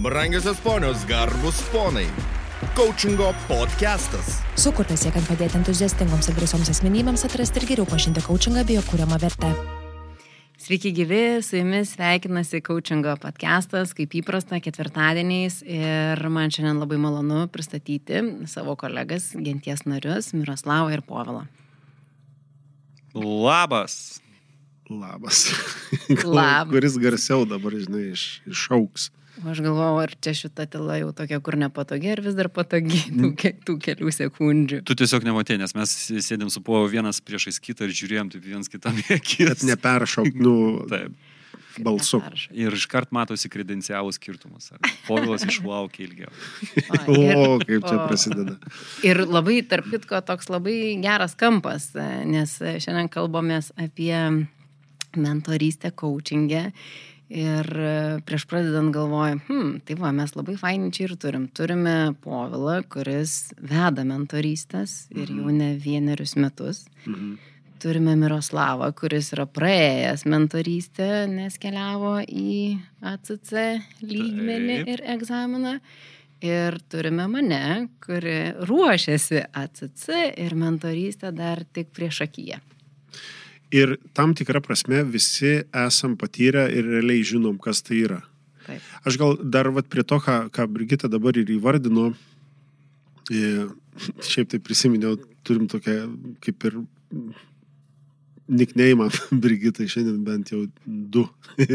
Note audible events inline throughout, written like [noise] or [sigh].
Brangiosios ponios, garbus ponai. Coachingo podcastas. Sukurtas siekiant padėti entuziastingoms ir drąsioms asmenybėms atrasti ir geriau pažinti coachingą bei jo kūriamą vertę. Sveiki gyvi, su jumis sveikinasi Coachingo podcastas, kaip įprasta, ketvirtadieniais ir man šiandien labai malonu pristatyti savo kolegas, genties narius Miroslavą ir Povilą. Labas. Labas. [laughs] Labas. Kuris garsiau dabar, žinai, iš, išauks. Aš galvoju, ar čia šita tyla jau tokia, kur nepatogi, ar vis dar patogi tų, ke- tų kelių sekundžių. Tu tiesiog nematė, nes mes sėdėm su povo vienas priešais kitą ir žiūrėjom taip viens kitam į akis. Kad neperšauk, nu, [laughs] Taip. balsu. Neperša. Ir iškart matosi kredencialų skirtumas. Ar Povilas išlaukė ilgiau. O, [laughs] ir- O, kaip čia o- prasideda. Ir labai, tarp kitko, toks labai geras kampas, e, nes šiandien kalbamės apie mentorystę, coachingę. Ir e, prieš pradedant galvoju, hm, tai va, mes labai fainai čia ir turim. Turime Povilą, kuris veda mentorystės ir jau ne vienerius metus. Mhm. Turime Miroslavą, kuris yra praėjęs mentorystę, nes keliavo į ACC lygmenį Taip. ir egzaminą. Ir turime mane, kuri ruošiasi ACC ir mentorystę dar tik prieš akiją. Ir tam tikrą prasme visi esam patyrę ir realiai žinom, kas tai yra. Taip. Aš gal dar vat prie to, ką, ką Brigita dabar ir įvardino, šiaip tai prisiminiau, turim tokią kaip ir nikneimą [laughs] Brigitai, šiandien bent jau du.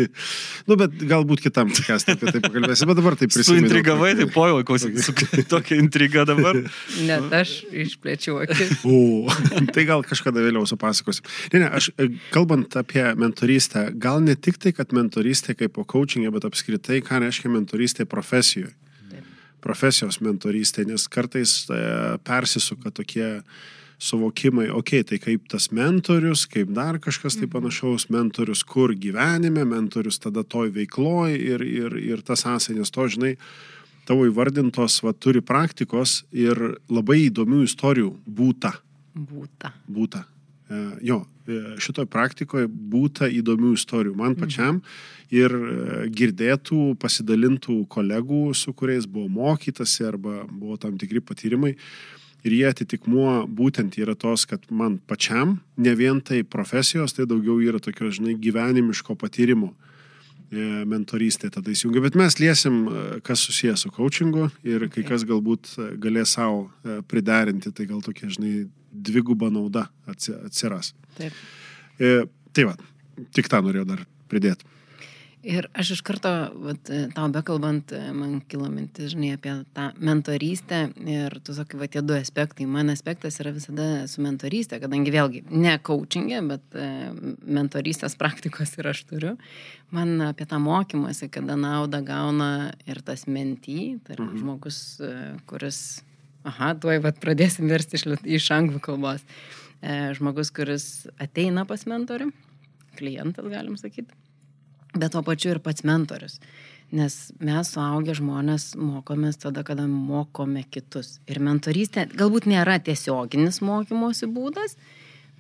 [laughs] nu, bet galbūt kitam kesti apie tai pakalbėsim, bet dabar tai prisiminiau. Suintrigavai, tai povilo, klausyk, [laughs] tokia intriga dabar. Net aš išplėčiau akis. O, tai gal kažkada vėliau supasakosim. Ne, ne, aš e, kalbant apie mentorystę, gal ne tik tai, kad mentorystė kaip po coachingė, bet apskritai, ką reiškia mentorystė profesijoje. Taip. Profesijos mentorystė, nes kartais e, persisuka tokie suvokimai, okei, okay, tai kaip tas mentorius, kaip dar kažkas tai panašaus mentorius, kur gyvenime, mentorius tada toj veikloj ir, ir, ir tas sąsainės to, žinai, tavo įvardintos, va, turi praktikos ir labai įdomių istorijų būta. Būta. būta. E, Jo, e, šitoje praktikoje būta įdomių istorijų man pačiam ir e, girdėtų, pasidalintų kolegų, su kuriais buvo mokytasi arba buvo tam tikri patyrimai. Ir jie atitikmuo būtent yra tos, kad man pačiam, ne vien tai profesijos, tai daugiau yra tokio, žinai, gyvenimiško patyrimo e, mentorystė tada įsijungia. Bet mes liesim, e, kas susijęs su coachingu ir kai kas galbūt e, galės savo priderinti, tai gal tokia, žinai, dviguba nauda atsi- atsiras. Taip. E, Tai va, tik tą norėjau dar pridėti. Ir aš iš karto, vat, tau bekalbant, man kilo mintis, žinai, apie tą mentorystę ir tu sakai, va, tie du aspektai. Man aspektas yra visada su mentorystė, kadangi vėlgi ne coachingė, bet e, mentorystės praktikos ir aš turiu. Man apie tą mokymąsi, kada naudą gauna ir tas mentį, tai yra Mhm. žmogus, e, kuris, aha, tuoj vat, pradėsim versti iš, iš anglų kalbos. E, žmogus, kuris ateina pas mentorių, klientas, galim sakyti bet tuo pačiu ir pats mentorius. Nes mes suaugę žmonės mokomės tada, kada mokome kitus. Ir mentorystė galbūt nėra tiesioginis mokymosi būdas,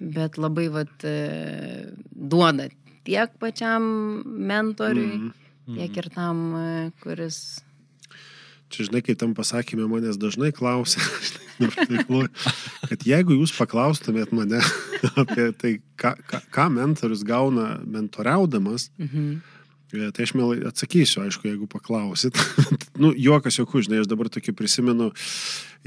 bet labai vat, e, duoda tiek pačiam mentoriui, Mhm. tiek ir tam, e, kuris... Čia, žinai, kaip tam pasakymė manęs dažnai klausia, [laughs] kad jeigu jūs paklaustumėt mane [laughs] apie tai, ką, ką, ką mentorius gauna mentoriaudamas, Mhm. E, Tai aš mielai atsakysiu, aišku, jeigu paklausit. [laughs] nu, juokas jokių, žinai, aš dabar tokį prisimenu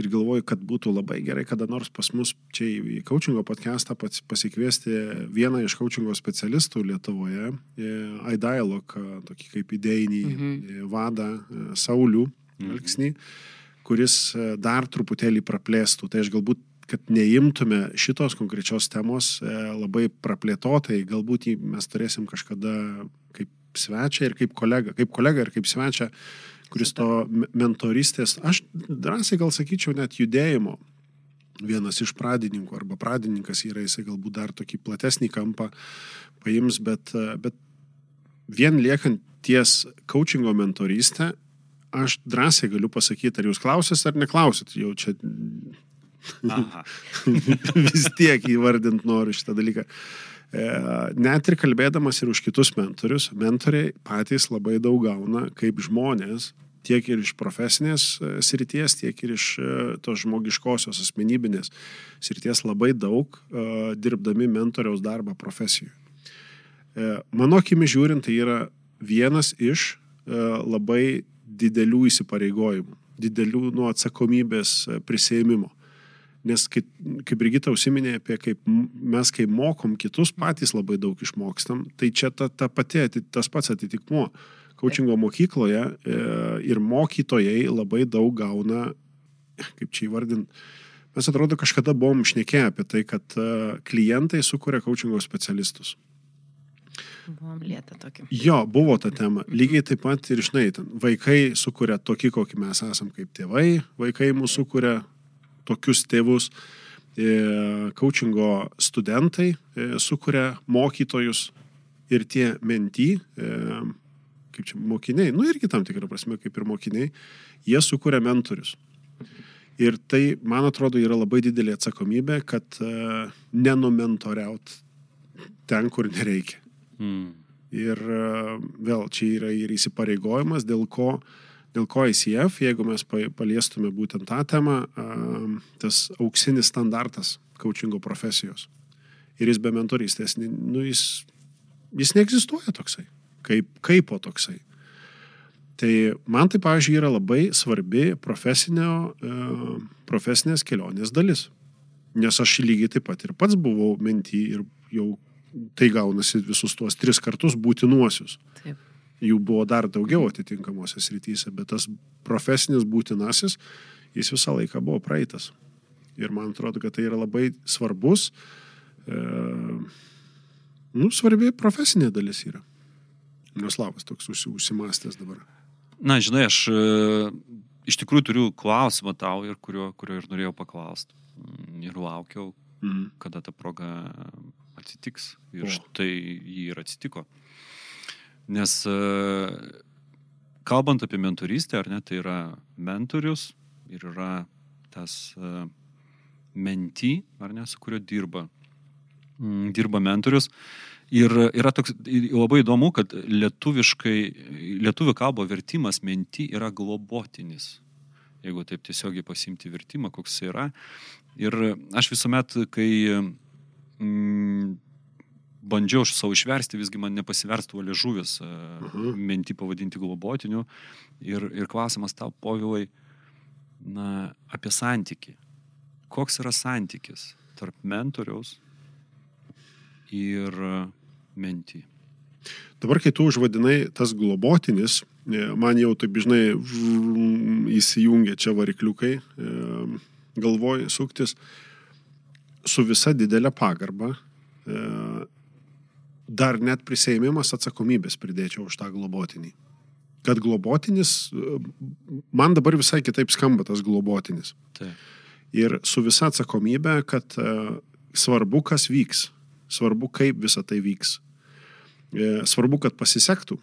ir galvoju, kad būtų labai gerai kada nors pas mus čia į coachingo podcastą pasikviesti vieną iš coachingo specialistų Lietuvoje, e, iDialog, tokį kaip idėjinį Mhm. e, vadą Saulių Alksnį, kuris e, dar truputėlį praplėstų. Tai aš galbūt kad neimtume šitos konkrečios temos e, labai praplėtotai, galbūt jį mes turėsim kažkada kaip svečią ir kaip kolegą, kaip kolegą ir kaip svečią, kuris to me- mentoristės, aš drąsiai gal sakyčiau net judėjimo vienas iš pradininkų arba pradininkas yra, jisai galbūt dar tokį platesnį kampą paims, bet, e, bet vien liekant ties coachingo mentorystę, aš drąsiai galiu pasakyti, ar jūs klausit ar neklausit, jau čia [laughs] vis tiek įvardint noriu šitą dalyką. E, Net ir kalbėdamas ir už kitus mentorius, mentoriai patys labai daug gauna kaip žmonės tiek ir iš profesinės e, srities, tiek ir iš e, tos žmogiškosios asmenybinės srities labai daug dirbdami mentoriaus darbą profesijų. Mano akimi žiūrint, tai yra vienas iš labai didelių įsipareigojimų, didelių nuo atsakomybės prisėmimo. Nes kaip, kaip Brigita užsiminė apie kaip mes, kai mokom kitus, patys labai daug išmokstam, tai čia ta, ta pati, tas pats atitikmuo Coachingo mokykloje e, ir mokytojai labai daug gauna, kaip čia įvardinti, mes atrodo kažkada buvom šnekėję apie tai, kad e, klientai sukuria coachingo specialistus. Buvom lietę tokį. Jo, buvo ta tema. Lygiai taip pat ir ten, vaikai sukuria tokį, kokį mes esam kaip tėvai, vaikai mūsų sukuria tokius tėvus, coachingo studentai sukuria mokytojus ir tie menty, kaip čia mokiniai, nu irgi tam tikrą prasme kaip ir mokiniai, jie sukuria mentorius. Ir tai, man atrodo, yra labai didelė atsakomybė, kad nenumentoriaut ten, kur nereikia. Mm. Ir uh, vėl čia yra ir įsipareigojimas, dėl ko, dėl ko ICF, jeigu mes paliestume būtent tą temą, uh, tas auksinis standartas coachingo profesijos. Ir jis be mentorystės, nu, jis, jis neegzistuoja toksai kaip, kaip po toksai. Tai man tai, pavyzdžiui, yra labai svarbi e, profesinės kelionės dalis. Nes aš lygiai taip pat ir pats buvau mentį ir jau tai gaunasi visus tuos tris kartus būtinuosius. Taip. Jų buvo dar daugiau atitinkamosios rytyse, bet tas profesinis būtinasis, jis visą laiką buvo praeitas. Ir man atrodo, kad tai yra labai svarbus, e, nu, svarbi profesinė dalis yra. Neslavas toks užsimastęs dabar. Na, žinai, aš e, iš tikrųjų turiu klausimą tau ir kurio, kurio ir norėjau paklausti. Mm, ir laukiau, mhm. kada ta proga atsitiks. Ir o. štai jį ir atsitiko. Nes e, kalbant apie mentorystę, ar ne, tai yra mentorius ir yra tas e, menti, ar ne, su kuriuo dirba, mm, dirba mentorius. Ir yra toks labai įdomu, kad lietuviškai, lietuvių kalbo vertimas menti yra globotinis. Jeigu taip tiesiogiai pasimti vertimą, koks jis yra. Ir aš visuomet, kai mm, bandžiau savo išversti, visgi man nepasiverstų liežuvis uh mhm. -huh. menti pavadinti globotiniu. Ir, ir klausimas tau, povilai, na, apie santyki. Koks yra santykis tarp mentoriaus ir mentį. Dabar, kai tu užvadinai tas globotinis, e, man jau taip žinai įsijungia čia varikliukai, e, galvoj suktis su visa didelė pagarba, e, dar net prisėimimas atsakomybės pridėčiau už tą globotinį. Kad globotinis, man dabar visai kitaip skamba tas globotinis. Taip. Ir su visa atsakomybė, kad svarbu, kas vyks, svarbu, kaip visa tai vyks E, svarbu, kad pasisektų.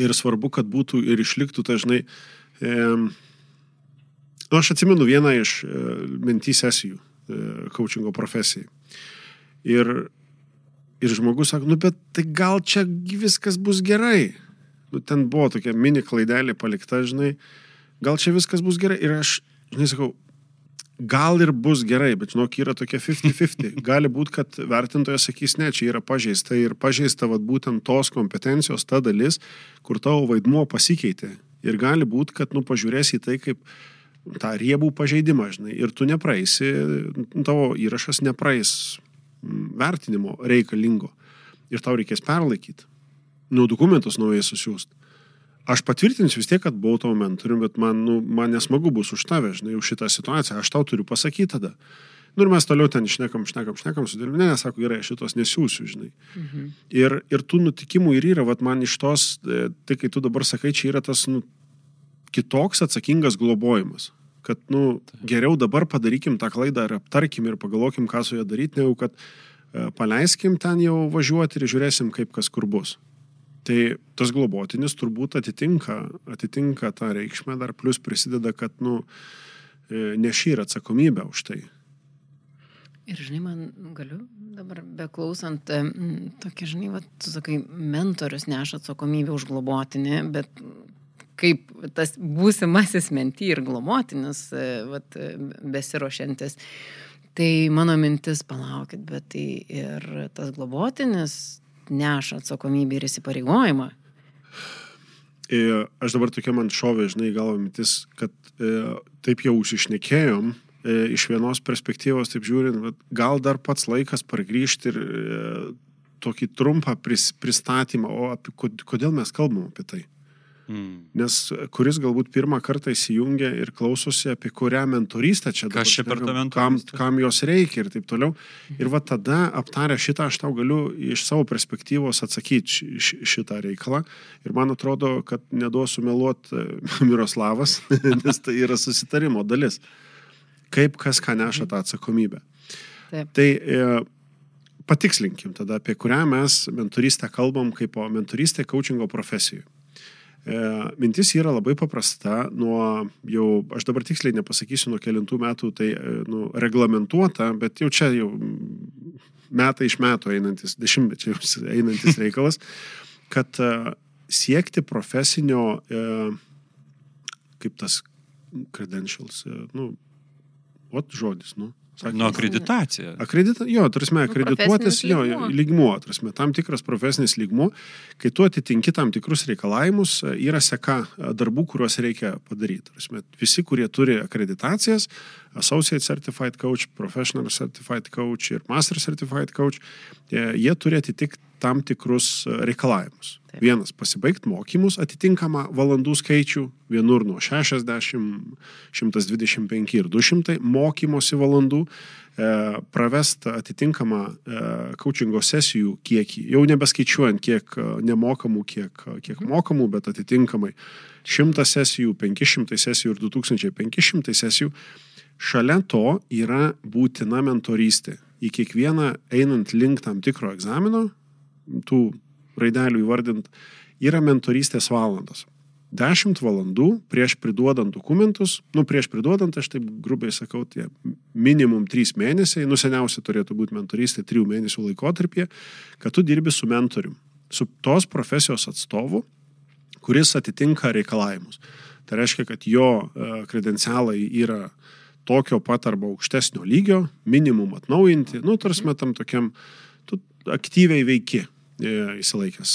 Ir svarbu, kad būtų ir išliktų dažnai. E, nu, aš atsimenu vieną iš e, mintį sesijų e, coachingo profesijai. Ir, ir žmogus sako, nu bet tai gal čia viskas bus gerai. Nu, ten buvo tokia mini klaidelė palikta, žinai, gal čia viskas bus gerai. Ir aš, žinai, sakau, gal ir bus gerai, bet žinok, yra tokia 50-50. [laughs] Gali būti, kad vertintojas sakys, ne, čia yra pažeista ir pažeista vat, būtent tos kompetencijos ta dalis, kur tavo vaidmuo pasikeitė. Ir gali būti, kad, nu, pažiūrėsi į tai kaip tą riebų pažeidimą, žinai, ir tu nepraeisi, tavo įrašas nepraeis vertinimo reikalingo. Ir tau reikės perlaikyti. Nu, dokumentus naujai susiųsti aš patvirtinsiu vis tiek, kad buvau tavo mentorium, bet man, nu, man nesmagu bus už tave, žinai, už šitą situaciją, aš tau turiu pasakyti tada. Nu ir mes toliau ten šnekam, šnekam, šnekam, sudėlim, ne, sako, gerai, aš šitos nesiūsiu, žinai. Mhm. Ir, ir tų nutikimų ir yra, vat man iš tos, e, tai kai tu dabar sakai, čia yra tas, nu, kitoks atsakingas globojimas. Kad, nu, geriau dabar padarykim tą klaidą ir aptarkim ir pagalvokim, ką su ja daryti, negu kad e, paleiskim ten jau važiuoti ir žiūrėsim, kaip kas kur bus. Tai tas globotinis turbūt atitinka, atitinka tą reikšmę, dar plus prisideda, kad, nu, e, nešyra atsakomybę už tai. Ir žinai, man galiu dabar beklausant, tokia, žinai, va, tu sakai, mentorius neša atsakomybę už globotinį, bet kaip tas būsimasis menty ir glomotinis, e, vat, e, besirošiantis. Tai mano mintis, palaukit, bet tai ir tas globotinis neša atsakomybę ir įsipareigojimą. Ir e, aš dabar tokia man šovė, žinai, galvo mintis, kad e, taip jau užsišnekėjom, e, iš vienos perspektyvos, taip žiūrint, gal dar pats laikas pargrįžti ir e, tokį trumpą pris, pristatymą, o apie, kodėl mes kalbam apie tai. Mm. Nes kuris galbūt pirmą kartą įsijungia ir klausosi, apie kurią mentorystę čia dabar. Kas čia per tą mentorystę? Kam, kam jos reikia ir taip toliau. Ir va tada aptarę šitą aš tau galiu iš savo perspektyvos atsakyti šitą reikalą. Ir man atrodo, kad neduosiu meluot e, [laughs] Miroslavas, [laughs] nes tai yra susitarimo dalis. Kaip kas ką neša tą atsakomybę. Taip. Tai e, patikslinkim tada, apie kurią mes mentorystę kalbam kaip o mentorystė coachingo profesijų. E, mintis yra labai paprasta, nuo jau, aš dabar tiksliai nepasakysiu, nuo kelintų metų tai e, nu, reglamentuota, bet jau čia jau metai iš metų einantis, dešimtmečiai einantis reikalas, kad e, siekti profesinio, kaip tas credentials, nu, what žodis, nu, nu, akreditacija. Akredita, jo, tarsi, nu, akredituotis, jo, lygmuo, tarsi, tam tikras profesinis lygmuo, kai tu atitinki tam tikrus reikalavimus, yra seka darbų, kuriuos reikia padaryti. Tarsi, visi, kurie turi akreditacijas, Associate Certified Coach, Professional Certified Coach ir Master Certified Coach, jie turi atitikti tam tikrus reikalavimus. Taip. Vienas - pasibaigti mokymus atitinkamą valandų skaičių, vienur nuo 60, 125 ir 200 mokymosi valandų, e, pravest atitinkamą e, coachingo sesijų kiekį, jau nebeskaičiuojant kiek e, nemokamų, kiek, kiek mhm. mokamų, bet atitinkamai 100 sesijų, 500 sesijų ir 2500 sesijų Šalia to yra būtina mentorystė. Į kiekvieną einant link tam tikro egzamino, tų raidelių įvardint, yra mentorystės valandos. 10 valandų prieš priduodant dokumentus, nu prieš priduodant, aš taip grubiai sakau, tie minimum 3 mėnesiai, nu seniausia turėtų būti mentorystė 3 mėnesių laikotarpyje, kad tu dirbi su mentorium, su tos profesijos atstovu, kuris atitinka reikalavimus. Tai reiškia, kad jo e, kredencialai yra tokio pat arba aukštesnio lygio, minimum atnaujinti, nu, tarsi tam tokiam, tu aktyviai veiki, įsilaikęs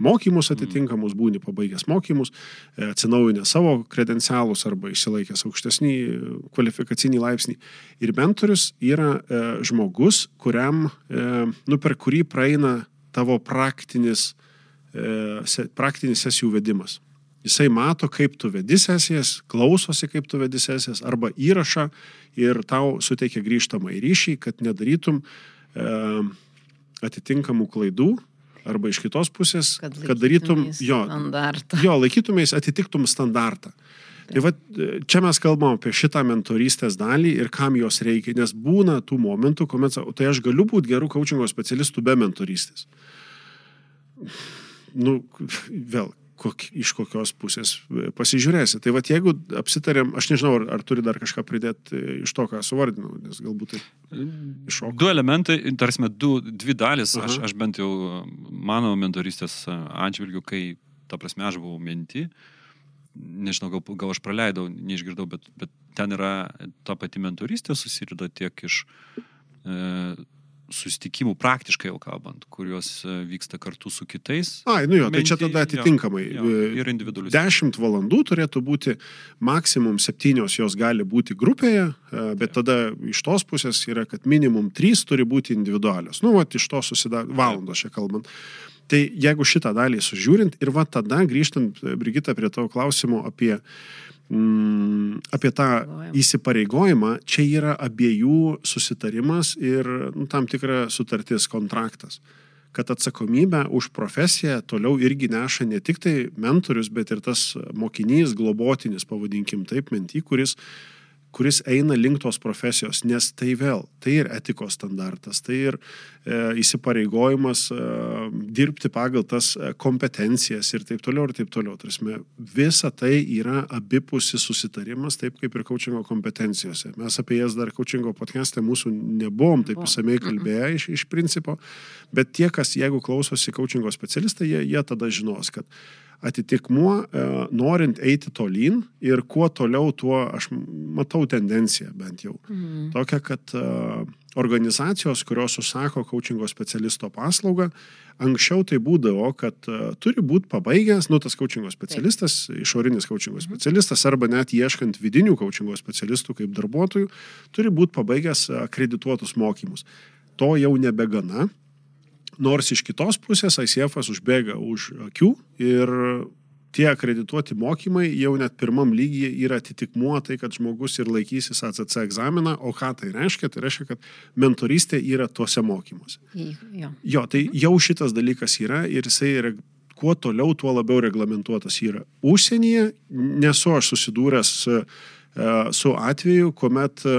mokymus atitinkamus, būni pabaigęs mokymus, e, atsinaujinę savo kredencialus arba išsilaikęs aukštesnį kvalifikacinį laipsnį. Ir mentorius yra e, žmogus, kuriam, e, nu, per kurį praeina tavo praktinis, e, praktinis sesijų vedimas. Jisai mato, kaip tu vedi sesijas, klausosi, kaip tu vedi sesijas, arba įrašą ir tau suteikia grįžtamą ryšį, kad nedarytum e, atitinkamų klaidų, arba iš kitos pusės, kad, kad darytum jo, standartą. jo, laikytumės, atitiktum standartą. Tai va, čia mes kalbam apie šitą mentorystės dalį ir kam jos reikia, nes būna tų momentų, kuomet, tai aš galiu būti gerų coachingo specialistų be mentorystės. Nu, vėl, kok, iš kokios pusės e, pasižiūrėsi. Tai vad jeigu apsitarėm, aš nežinau, ar, ar turi dar kažką pridėti e, iš to, ką suvardinau, nes galbūt tai iššoko. Du elementai, tarsi, du, dvi dalis, Aha. aš, aš bent jau mano mentoristės atžvilgiu, kai, ta prasme, aš buvau minti, nežinau, gal, gal aš praleidau, neišgirdau, bet, bet ten yra ta pati mentoristė susirida tiek iš e, susitikimų praktiškai jau kalbant, kuriuos e, vyksta kartu su kitais. Ai, nu jo, tai čia tada atitinkamai. Jo, jo, ir individualius. 10 valandų turėtų būti, maksimum 7 jos gali būti grupėje, e, bet tada iš tos pusės yra, kad minimum 3 turi būti individualios. Nu, va, iš to susidaro, valandos čia kalbant. Tai jeigu šitą dalį sužiūrint ir va tada grįžtant, Brigita, prie tavo klausimo apie uh, mm, apie tą įsipareigojimą, čia yra abiejų susitarimas ir nu, tam tikra sutartis, kontraktas. Kad atsakomybę už profesiją toliau irgi neša ne tik tai mentorius, bet ir tas mokinys, globotinis, pavadinkim taip, mentį, kuris kuris eina link tos profesijos, nes tai vėl, tai ir etikos standartas, tai ir e, įsipareigojimas e, dirbti pagal tas e, kompetencijas ir taip toliau ir taip toliau. Tarsi, visa tai yra abipusis susitarimas, taip kaip ir kočingo kompetencijose. Mes apie jas dar kočingo podcast'e mūsų nebuvom taip išsamei kalbėję iš, iš principo, bet tie, kas jeigu klausosi kočingo specialistai, jie, jie tada žinos, kad atitikmuo, e, norint eiti tolyn ir kuo toliau, tuo aš matau tendenciją bent jau. Mhm. Tokia, kad e, organizacijos, kurios užsako coachingo specialisto paslaugą, anksčiau tai būdavo, kad uh, turi būti pabaigęs, nu, tas coachingo specialistas, Taip. išorinis coachingo mhm. specialistas, arba net ieškant vidinių coachingo specialistų kaip darbuotojų, turi būti pabaigęs akredituotus mokymus. To jau nebegana, nors iš kitos pusės ICF užbėga už akių ir tie akredituoti mokymai jau net pirmam lygyje yra atitikmuo tai, kad žmogus ir laikysis ACC egzaminą, o ką tai reiškia? Tai reiškia, kad mentoristė yra tuose mokymuose. Jo, jo tai jau šitas dalykas yra ir jisai yra kuo toliau, tuo labiau reglamentuotas yra. Užsienyje nesu aš susidūręs su, e, su atveju, kuomet e,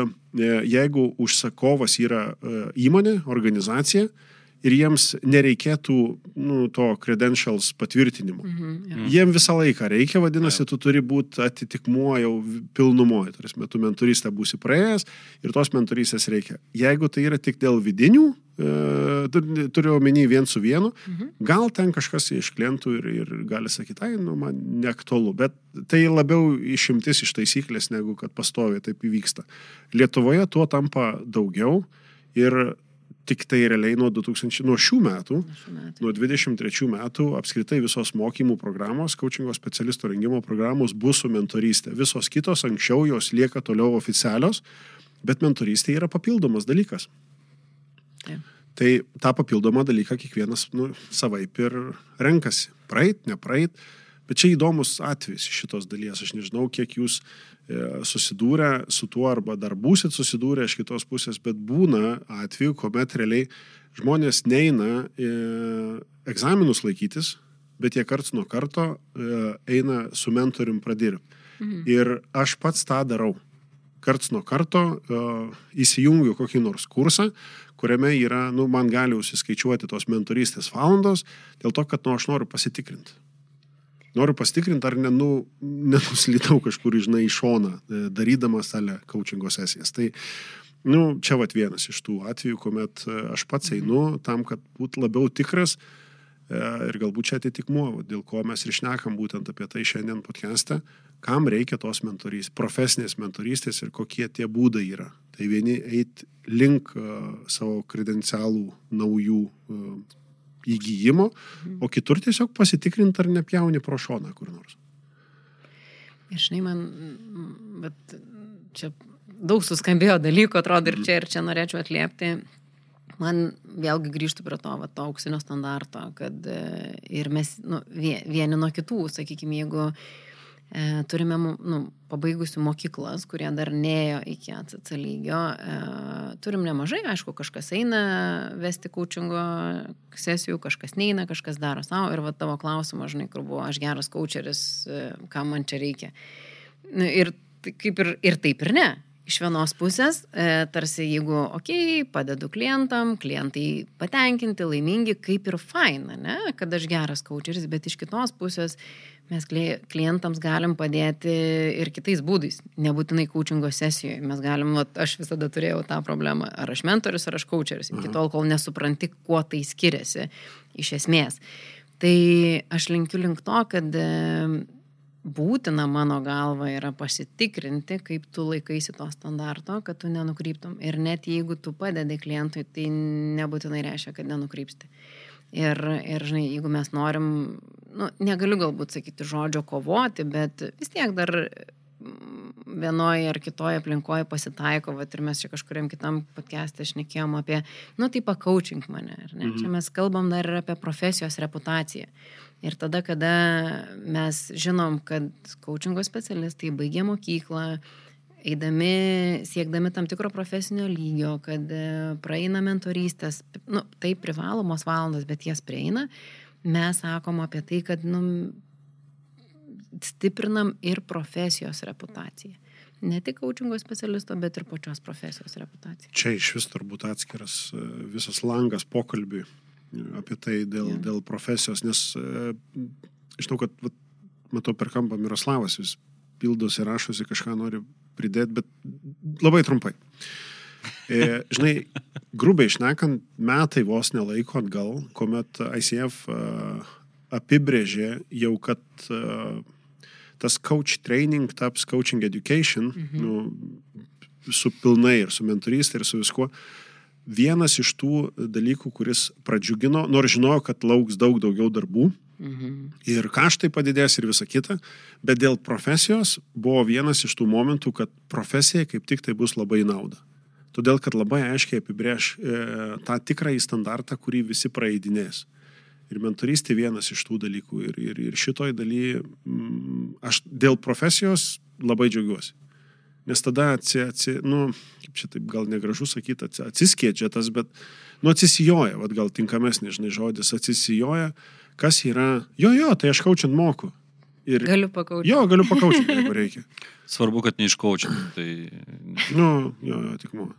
jeigu užsakovas yra e, įmonė, organizacija, ir jiems nereikėtų nu, to credentials patvirtinimo. Mhm, ja. Jiem visą laiką reikia, vadinasi, ja. tu turi būti atitikmuo jau pilnumoje. Tarsi, tu mentoristą būsi praėjęs ir tos mentorystės reikia. Jeigu tai yra tik dėl vidinių, e, turiu omeny vien su vienu, mhm. gal ten kažkas iš klientų ir, ir gali sakyti, ai, nu, man neaktualu, bet tai labiau išimtis iš taisyklės, negu kad pastoviai taip įvyksta. Lietuvoje tuo tampa daugiau ir Tik tai realiai nuo, 2000, nuo šių metų, nuo 23 metų apskritai visos mokymų programos, coachingo specialisto rengimo programos bus su mentorystė. Visos kitos anksčiau jos lieka toliau oficialios, bet mentorystė yra papildomas dalykas. Taip. Tai tą papildomą dalyką kiekvienas nu, savaip ir renkasi. Praeit, nepraeit. Bet čia įdomus atvejis šitos dalies. Aš nežinau, kiek jūs E, susidūrę su tuo arba dar būsit susidūrę iš kitos pusės, bet būna atveju, kuomet realiai žmonės neina e, egzaminus laikytis, bet jie karts nuo karto e, eina su mentorium pradirbti. Mhm. Ir aš pats tą darau. Karts nuo karto įsijungiu kokį nors kursą, kuriame yra, nu, man gali užsiskaičiuoti tos mentorystės valandos, dėl to, kad, nu, aš noriu pasitikrinti. Noriu pasitikrinti, ar nenu, nenuslydau kažkur, žinai, į šoną, e, darydamas ale coachingo sesijas. Tai, nu, čia vat vienas iš tų atvejų, kuomet e, aš pats einu tam, kad būtų labiau tikras e, ir galbūt čia atitikmuo, dėl ko mes ir šnekam būtent apie tai šiandien podcast'e, kam reikia tos mentorystės, profesinės mentorystės ir kokie tie būdai yra. Tai vieni eit link savo kredencialų naujų įgyjimo, o kitur tiesiog pasitikrinti, ar nepjauni pro šoną kur nors. Ir žinai, man, bet čia daug suskambėjo dalykų, atrodo, ir čia, ir čia norėčiau atliepti. Man vėlgi grįžtų prie to, va, to auksinio standarto, kad e, ir mes nu, vieni nuo kitų, sakykime, jeigu uh, E, turime nu, pabaigusių mokyklas, kurie dar neėjo iki ACC lygio. E, turim nemažai, aišku, kažkas eina vesti coachingo sesijų, kažkas neina, kažkas daro savo. Ir va tavo klausimas, žinai, kur buvo, aš geras coacheris, e, kam man čia reikia. Nu, ir kaip ir, ir taip ir ne. Iš vienos pusės, e, tarsi jeigu, okei, okay, padedu klientam, klientai patenkinti, laimingi, kaip ir faina, ne, kad aš geras coacheris, bet iš kitos pusės mes klientams galim padėti ir kitais būdais, nebūtinai coachingo sesijoje. Mes galim, vat, aš visada turėjau tą problemą, ar aš mentorius, ar aš coacheris, iki tol, kol nesupranti, kuo tai skiriasi iš esmės. Tai aš linkiu link to, kad būtina mano galva yra pasitikrinti, kaip tu laikaisi to standarto, kad tu nenukryptum. Ir net jeigu tu padedi klientui, tai nebūtinai reiškia, kad nenukrypsti. Ir, ir žinai, jeigu mes norim, nu, negaliu galbūt sakyti žodžio kovoti, bet vis tiek dar vienoje ar kitoje aplinkoje pasitaiko, va, ir mes čia kažkuriam kitam podcast'e šnekėjom apie, nu, tai pakaučink mane, ar ne? Mhm. Čia mes kalbam dar ir apie profesijos reputaciją. Ir tada, kada mes žinom, kad coachingo specialistai baigė mokyklą, eidami, siekdami tam tikro profesinio lygio, kad e, praeina mentorystės, nu, tai privalomos valandos, bet jas prieina, mes sakom apie tai, kad nu, stiprinam ir profesijos reputaciją. Ne tik coachingo specialisto, bet ir pačios profesijos reputaciją. Čia iš vis turbūt atskiras e, visas langas pokalbiui apie tai dėl, ja. dėl profesijos, nes e, žinau, kad vat, matau per kampą Miroslavas, jis pildosi, rašosi, kažką nori pridėti, bet labai trumpai. E, žinai, grubiai išnekant, metai vos nelaiko atgal, kuomet ICF e, apibrėžė jau, kad uh, tas coach training taps coaching education, mhm. nu, su pilnai ir su mentorystė ir su viskuo. Vienas iš tų dalykų, kuris pradžiugino, nors žinojau, kad lauks daug daugiau darbų mhm. ir kaštai padidės ir visa kita, bet dėl profesijos buvo vienas iš tų momentų, kad profesija kaip tik tai bus labai nauda. Todėl, kad labai aiškiai apibrėž e, tą tikrąjį standartą, kurį visi praeidinės. Ir mentorystė vienas iš tų dalykų. Ir, ir, ir šitoj daly mm, aš dėl profesijos labai džiaugiuosi. Nes tada atsi, atsi, nu, kaip čia taip gal negražu sakyti, atsiskėdžia tas, bet, nu, atsisijoja, vad gal tinkamesnis, žinai, žodis, atsisijoja, kas yra, jo, jo, tai aš kaučiant moku. Ir, galiu pakaučinti. Jo, galiu pakaučinti, jeigu reikia. [laughs] Svarbu, kad neiškaučinti. Tai... Nu, jo, jo, tik moku.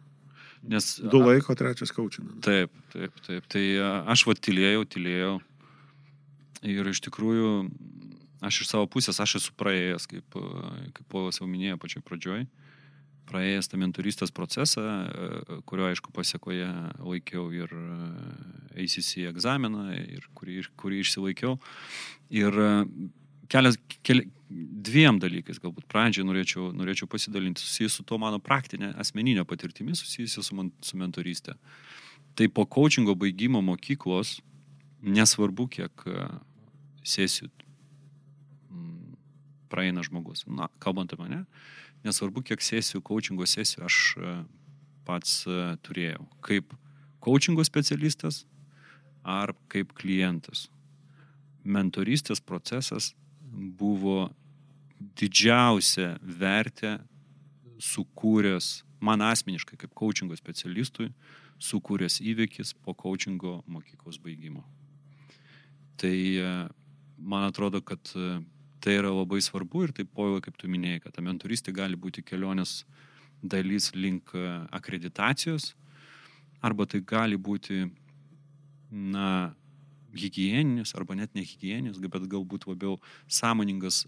Nes, du laiko, trečias kaučina. Taip, taip, taip. Tai aš va tylėjau, tylėjau. Ir iš tikrųjų, aš iš savo pusės, aš esu praėjęs, kaip, kaip Polas jau minėjo pačioj pradžioj, praėjęs tą mentorystės procesą, kurio, aišku, pasiekoje laikiau ir ACC egzaminą, ir kurį, kurį išsilaikiau. Ir kelias, keli, dviem dalykais galbūt pradžiai norėčiau, norėčiau pasidalinti, susijęs su to mano praktinė asmeninio patirtimi, susijusi su, man, su mentorystė. Tai po coachingo baigimo mokyklos, nesvarbu, kiek sesijų praeina žmogus, na, kalbant apie mane, nesvarbu, kiek sesijų, coachingo sesijų aš e, pats e, turėjau, kaip coachingo specialistas ar kaip klientas. Mentorystės procesas buvo didžiausia vertė sukūręs, man asmeniškai kaip coachingo specialistui, sukūręs įvykis po coachingo mokyklos baigimo. Tai e, man atrodo, kad tai yra labai svarbu ir taip pojo, kaip tu minėjai, kad ta mentoristė gali būti kelionės dalis link e, akreditacijos, arba tai gali būti, na, hygieninis arba net ne hygieninis, bet galbūt labiau sąmoningas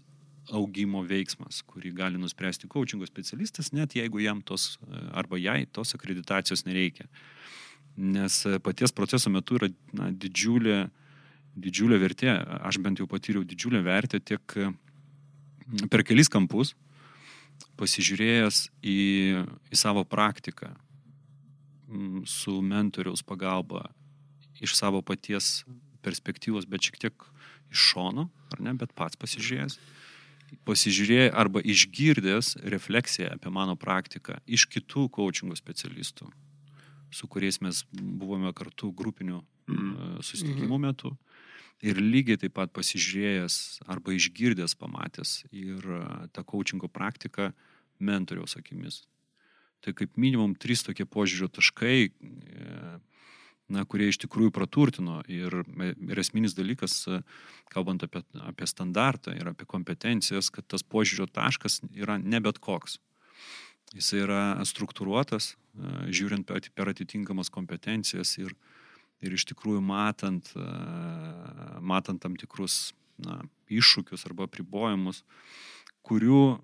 augimo veiksmas, kurį gali nuspręsti coachingo specialistas, net jeigu jam tos arba jai tos akreditacijos nereikia. Nes paties proceso metu yra na, didžiulė, didžiulė vertė, aš bent jau patyriau didžiulę vertę tiek per kelis kampus, pasižiūrėjęs į, į savo praktiką su mentoriaus pagalba iš savo paties perspektyvos, bet šiek tiek iš šono, ar ne, bet pats pasižiūrėjęs, pasižiūrėjęs arba išgirdęs refleksiją apie mano praktiką iš kitų coachingo specialistų, su kuriais mes buvome kartu grupinių mm. susitikimų metu. Ir lygiai taip pat pasižiūrėjęs arba išgirdęs, pamatęs ir e, tą coachingo praktiką mentoriaus akimis. Tai kaip minimum trys tokie požiūrio taškai, e, na, kurie iš tikrųjų praturtino. Ir, ir esminis dalykas, kalbant apie, apie standartą ir apie kompetencijas, kad tas požiūrio taškas yra ne bet koks. Jis yra struktūruotas, žiūrint per atitinkamas kompetencijas ir, ir iš tikrųjų matant, matant tam tikrus na, iššūkius arba apribojimus, kurių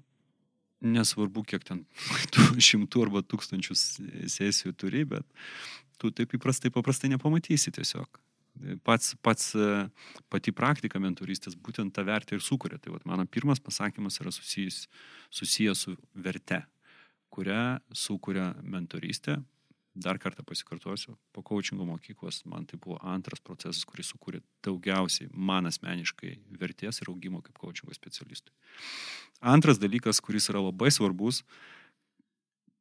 nesvarbu, kiek ten [laughs] šimtų arba tūkstančių sesijų turi, bet tu taip įprastai paprastai nepamatysi tiesiog. Pats, pats pati praktika mentorystės būtent tą vertę ir sukuria. Tai vat, mano pirmas pasakymas yra susijęs, susijęs su verte, kurią sukuria mentorystė. Dar kartą pasikartosiu, po coachingo mokyklos man tai buvo antras procesas, kuris sukūrė daugiausiai man asmeniškai vertės ir augimo kaip coachingo specialistui. Antras dalykas, kuris yra labai svarbus,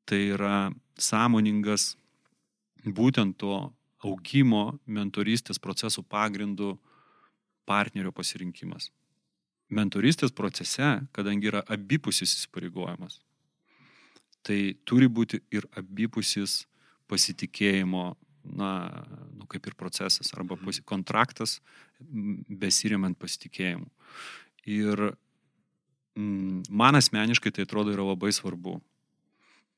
tai yra sąmoningas būtent to augimo mentorystės procesų pagrindų partnerio pasirinkimas. Mentorystės procese, kadangi yra abipusis įsipareigojimas, tai turi būti ir abipusis pasitikėjimo, na, nu, kaip ir procesas, arba mhm. kontraktas besiriamant pasitikėjimu. Ir mm, man asmeniškai tai atrodo yra labai svarbu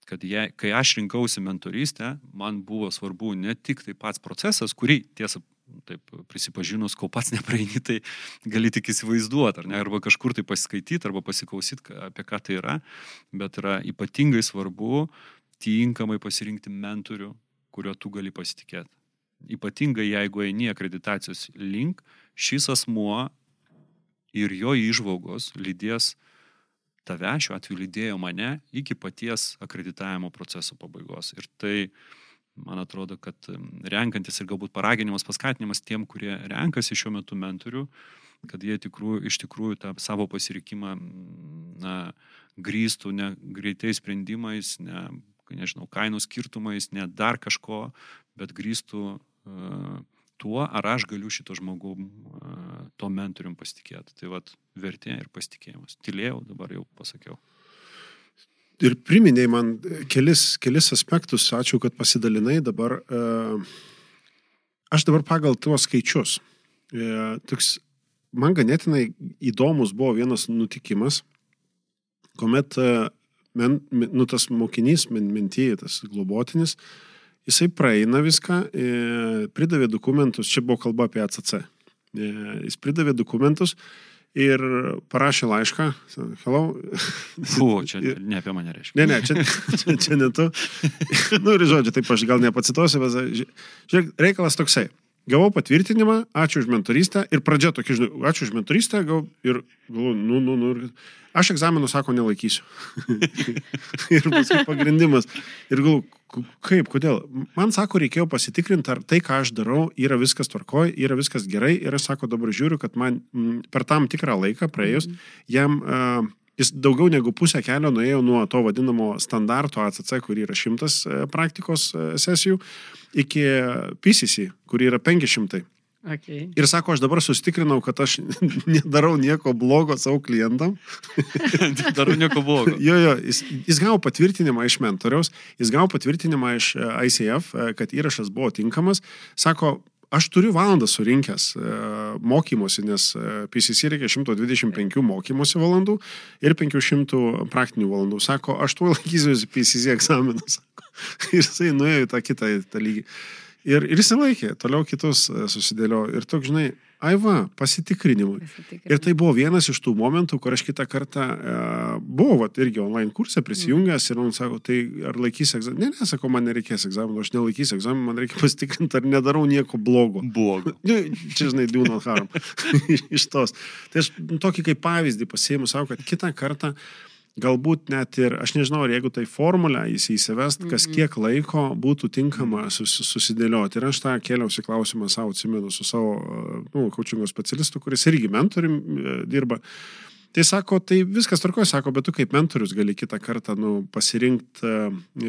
kad jei, kai aš rinkausi mentorystę, man buvo svarbu ne tik tai pats procesas, kurį tiesą taip prisipažinus, kol pats nepraeini, tai gali tik įsivaizduoti, ar ne, arba kažkur tai pasiskaityti, arba pasiklausyti, apie ką tai yra, bet yra ypatingai svarbu tinkamai pasirinkti mentorių, kurio tu gali pasitikėti. Ypatingai jeigu eini akreditacijos link, šis asmuo ir jo išvalgos lydės tave, šiuo atveju lydėjo mane, iki paties akreditavimo proceso pabaigos. Ir tai, man atrodo, kad renkantis ir galbūt paraginimas, paskatinimas tiem, kurie renkasi šiuo metu mentorių, kad jie tikrų, iš tikrųjų tą savo pasirinkimą na, grįstų ne greitais sprendimais, ne, nežinau, kainų skirtumais, ne dar kažko, bet grįstų uh, tuo, ar aš galiu šito žmogum, uh, to mentorium pasitikėti. Tai vad vertė ir pasitikėjimas. Tylėjau, dabar jau pasakiau. Ir priminėjai man kelis, kelis aspektus, ačiū, kad pasidalinai dabar. Uh, aš dabar pagal tuos skaičius. Toks man ganėtinai įdomus buvo vienas nutikimas, kuomet e, men, nu, tas mokinys, men, mentyje, tas globotinis, jisai praeina viską, e, pridavė dokumentus, čia buvo kalba apie ACC, e, jis pridavė dokumentus ir parašė laišką, hello. Buvo, čia [laughs] ne apie mane reiškia. Ne, ne, čia, čia, čia ne tu. [laughs] nu ir žodžiu, taip aš gal nepacituosiu, bet žiūrėk, reikalas toksai. Gavau patvirtinimą, ačiū už mentorystę ir pradžia tokia, žinai, ačiū už mentorystę, gavau ir galvoju, nu, nu, nu, aš egzaminų, sako, nelaikysiu. [laughs] ir paskui pagrindimas. Ir galvoju, kaip, kodėl? Man sako, reikėjo pasitikrinti, ar tai, ką aš darau, yra viskas tvarkoj, yra viskas gerai. Ir aš sako, dabar žiūriu, kad man m, per tam tikrą laiką praėjus, jam... Uh, Jis daugiau negu pusę kelio nuėjo nuo to vadinamo standarto ACC, kur yra šimtas e, praktikos e, sesijų, iki PCC, kur yra 500. Okay. Ir sako, aš dabar sustikrinau, kad aš [laughs] nedarau nieko blogo savo klientam. [laughs] Darau nieko blogo. jo, jo, jis, jis gavo patvirtinimą iš mentoriaus, jis gavo patvirtinimą iš e, ICF, kad įrašas buvo tinkamas. Sako, aš turiu valandą surinkęs e, mokymosi, nes e, PCC reikia 125 mokymosi valandų ir 500 praktinių valandų. Sako, aš tuo laikysiuosi [laughs] PCC egzaminą. Sako. [laughs] Ir jisai nuėjo į tą kitą tą lygį. Ir, ir jis laikė, toliau kitus e, susidėlio. Ir toks, žinai, Aiva, pasitikrinimui. Pasitikrinimui. Ir tai buvo vienas iš tų momentų, kur aš kitą kartą e, buvau, vat, irgi online kursą prisijungęs ir man sako, tai ar laikys egzaminą? Ne, ne, sako, man nereikės egzaminų, aš nelaikysiu egzaminų, man reikia pasitikrinti, ar nedarau nieko blogo. Blogo. [laughs] Nu, Čia, žinai, do not harm. [laughs] iš tos. Tai aš tokį kaip pavyzdį pasiėmiau savo, kad kitą kartą galbūt net ir, aš nežinau, ar jeigu tai formulę jis įsivest, kas kiek laiko būtų tinkama sus, susidėlioti. Ir aš tą kėliausi klausimą savo, atsimenu, su savo, nu, kočingo specialistu, kuris irgi mentorium e, dirba. Tai sako, tai viskas tvarkoja, sako, bet tu kaip mentorius gali kitą kartą nu, pasirinkti,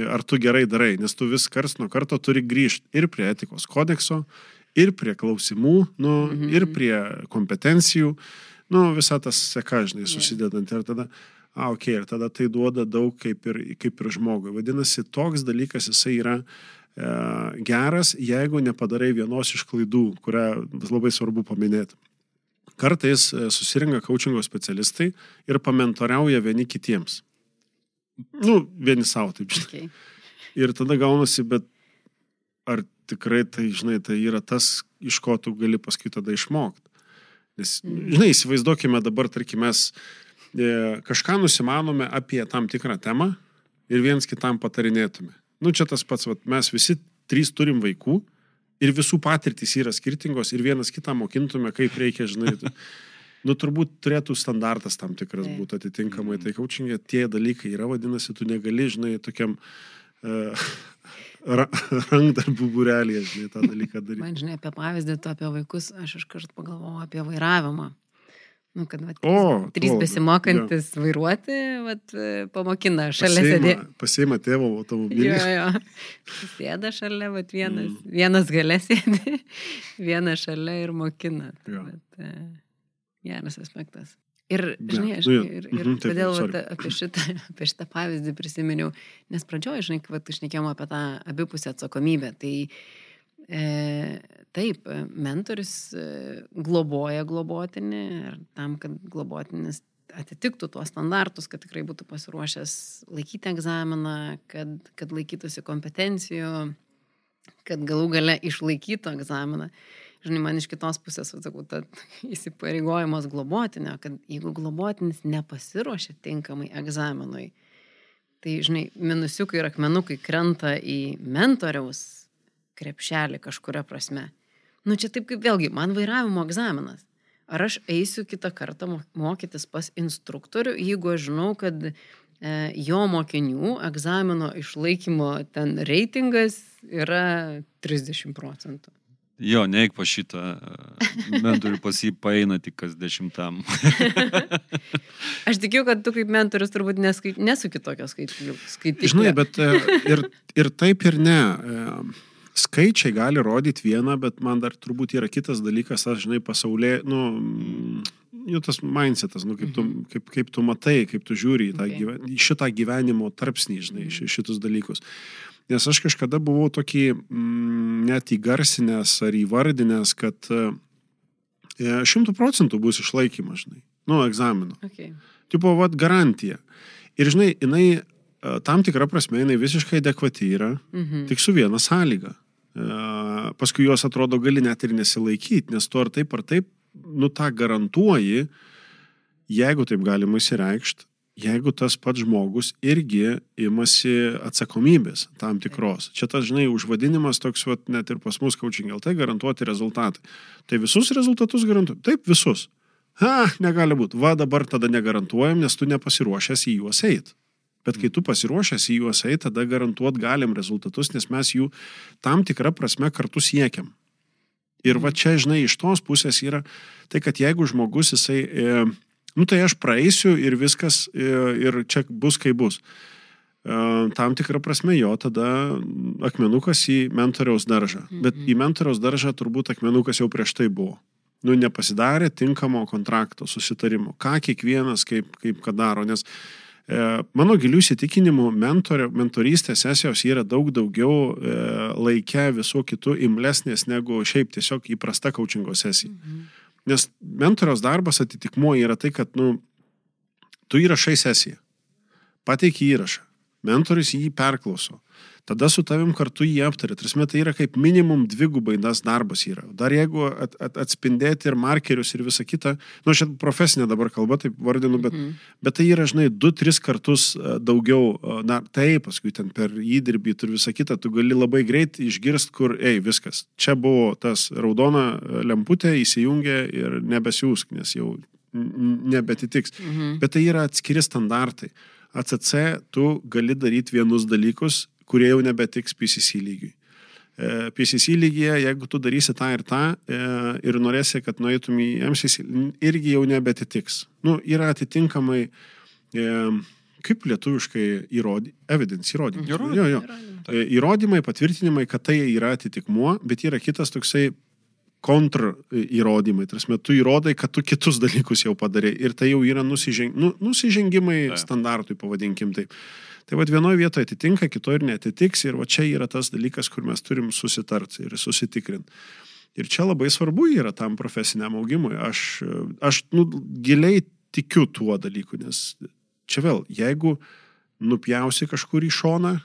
ar tu gerai darai, nes tu vis kars nuo karto turi grįžti ir prie etikos kodekso, ir prie klausimų, nu, mhm. ir prie kompetencijų, nu, visa tas seka, žinai, susidedant. Ir tada, a, ok, ir tada tai duoda daug kaip ir, kaip ir žmogui. Vadinasi, toks dalykas jisai yra e, geras, jeigu nepadarai vienos iš klaidų, kurią labai svarbu paminėti. Kartais e, susirinka coachingo specialistai ir pamentoriauja vieni kitiems. Nu, vieni savo, taip žinai. Okay. Ir tada gaunasi, bet ar tikrai tai, žinai, tai yra tas, iš ko tu gali paskui tada išmokti. Nes, žinai, įsivaizduokime dabar, tarkim, mes e, kažką nusimanome apie tam tikrą temą ir viens kitam patarinėtume. Nu, čia tas pats, vat, mes visi trys turim vaikų ir visų patirtys yra skirtingos ir vienas kitą mokintume, kaip reikia, žinai. [laughs] Nu, turbūt turėtų standartas tam tikras būti atitinkamai. Tai kaučingė tie dalykai yra, vadinasi, tu negali, žinai, tokiam uh, [laughs] ra, rankdarbių būrelėje, žinai, tą dalyką [laughs] daryti. Man žinai, apie pavyzdį, tu apie vaikus, aš iškart pagalvojau apie vairavimą. Nu, kad vat, O, trys labiau, besimokantis vairuoti, vat, pamokina šalia sėdė. Pasiima tėvo automobilį. Jo, jo. Sėda šalia, vat, vienas, mm. vienas gale sėdi, [laughs] vienas šalia ir mokina. Jo. Bet, e, geras aspektas. Ir, žinai, aš nu jo, ir, ir mhm, taip, kodėl vat, apie, šitą, [laughs] apie šitą pavyzdį prisiminiau, nes pradžioje, žinai, vat, išnekėjom apie tą abipusę atsakomybę, tai e, taip, mentorius e, globoja globotinį ir tam, kad globotinis atitiktų tuos standartus, kad tikrai būtų pasiruošęs laikyti egzaminą, kad, kad laikytųsi kompetencijų, kad galų gale išlaikytų egzaminą. Žinai, man iš kitos pusės, sakau, ta įsipareigojimas globotinio, kad jeigu globotinis nepasiruošia tinkamai egzaminui, tai, žinai, minusiukai ir akmenukai krenta į mentoriaus krepšelį kažkuria prasme. Nu čia taip kaip vėlgi, man vairavimo egzaminas. Ar aš eisiu kitą kartą mo- mokytis pas instruktorių, jeigu aš žinau, kad e, jo mokinių egzamino išlaikymo ten reitingas yra 30 procentų. Jo, neik pa šitą e, mentorių pas jį paeina tik kas dešimtam. [laughs] Aš tikiu, kad tu kaip mentorius turbūt neskai, nesuki tokio skaitlių. Žinai, bet e, ir, ir taip ir ne. E, Skaičiai gali rodyti vieną, bet man dar turbūt yra kitas dalykas, aš žinai, pasaulyje, nu, mm, jau tas mindsetas, nu, kaip, tu, kaip, kaip tu matai, kaip tu žiūri į, tą, Okay. gyven, šitą gyvenimo tarpsnį, žinai, ši- šitus dalykus. Nes aš kažkada buvau tokį mm, net įgarsinęs ar įvardinęs, kad e, šimtų procentų bus išlaikymas, žinai, nu, egzamino. Okay. Tipo, vad garantija. Ir žinai, jinai e, tam tikrą prasme, jinai visiškai adekvati yra, Mhm. tik su viena sąlyga. E, Paskui jos atrodo gali net ir nesilaikyti, nes tu ar taip ar taip, nu tą garantuoji, jeigu taip galima įsireikšti, jeigu tas pats žmogus irgi imasi atsakomybės tam tikros. Čia tas, žinai, užvadinimas toks, vat, net ir pas mus coaching LT garantuoti rezultatai. Tai visus rezultatus garantuoju. Taip, visus. Ha, negali būti. Va dabar tada negarantuojam, nes tu nepasiruošęs į juos eit. Bet kai tu pasiruošęs į juos eit, tada garantuot galim rezultatus, nes mes jų tam tikrą prasme kartu siekiam. Ir va čia, žinai, iš tos pusės yra tai, kad jeigu žmogus jisai, e, nu tai aš praeisiu ir viskas, e, ir čia bus kaip bus. E, tam tikrą prasme jo tada akmenukas į mentoriaus daržą. Bet į mentoriaus daržą turbūt akmenukas jau prieš tai buvo. Nu, nepasidarė tinkamo kontrakto, susitarimo. Ką kiekvienas kaip, kaip ką daro. Nes mano gilių įsitikinimų mentorio, mentorystės sesijos yra daug daugiau e, laike visų kitų imlesnės negu šiaip tiesiog įprasta coachingo sesija. Nes mentoriaus darbas atitikmuo yra tai, kad, nu, tu įrašai sesiją, pateiki įrašą, mentorius jį perklauso, tada su tavim kartu jį aptarė. Tarsi tai yra kaip minimum dvigubai tas darbas yra. Dar jeigu at, at, atspindėti ir markerius ir visa kita, nu, šiandien profesinė dabar kalba, taip vardinu, bet, Mhm. bet tai yra, žinai, du, tris kartus e, daugiau, e, na, taip, paskui ten per įdirbį ir visa kita, tu gali labai greit išgirst, kur, ei, viskas. Čia buvo tas raudona e, lemputė, įsijungė ir nebesiūsk, nes jau nebetitiks. Mhm. Bet tai yra atskiri standartai. ACC tu gali daryti vienus dalykus, kurie jau nebetiks PCC lygiui. E, PCC lygyje, jeigu tu darysi tą ir tą e, ir norėsi, kad nueitum į MCC, irgi jau nebetitiks. Nu, yra atitinkamai, e, kaip lietuviškai įrodymai, evidence įrodymai. Jo, jo. Įrodymai, patvirtinimai, kad tai yra atitikmuo, bet yra kitas toksai kontr įrodymai. Tarsi, tu įrodai, kad tu kitus dalykus jau padarė ir tai jau yra nusiženg, nu, nusižengimai Taip. standartui, pavadinkim taip. Tai vad vienoje vietoje atitinka, kitoje ir netitiks ir va čia yra tas dalykas, kur mes turim susitarti ir susitikrinti. Ir čia labai svarbu yra tam profesiniam augimui. Aš, aš nu, giliai tikiu tuo dalyku, nes čia vėl, jeigu nupjausi kažkur į šoną,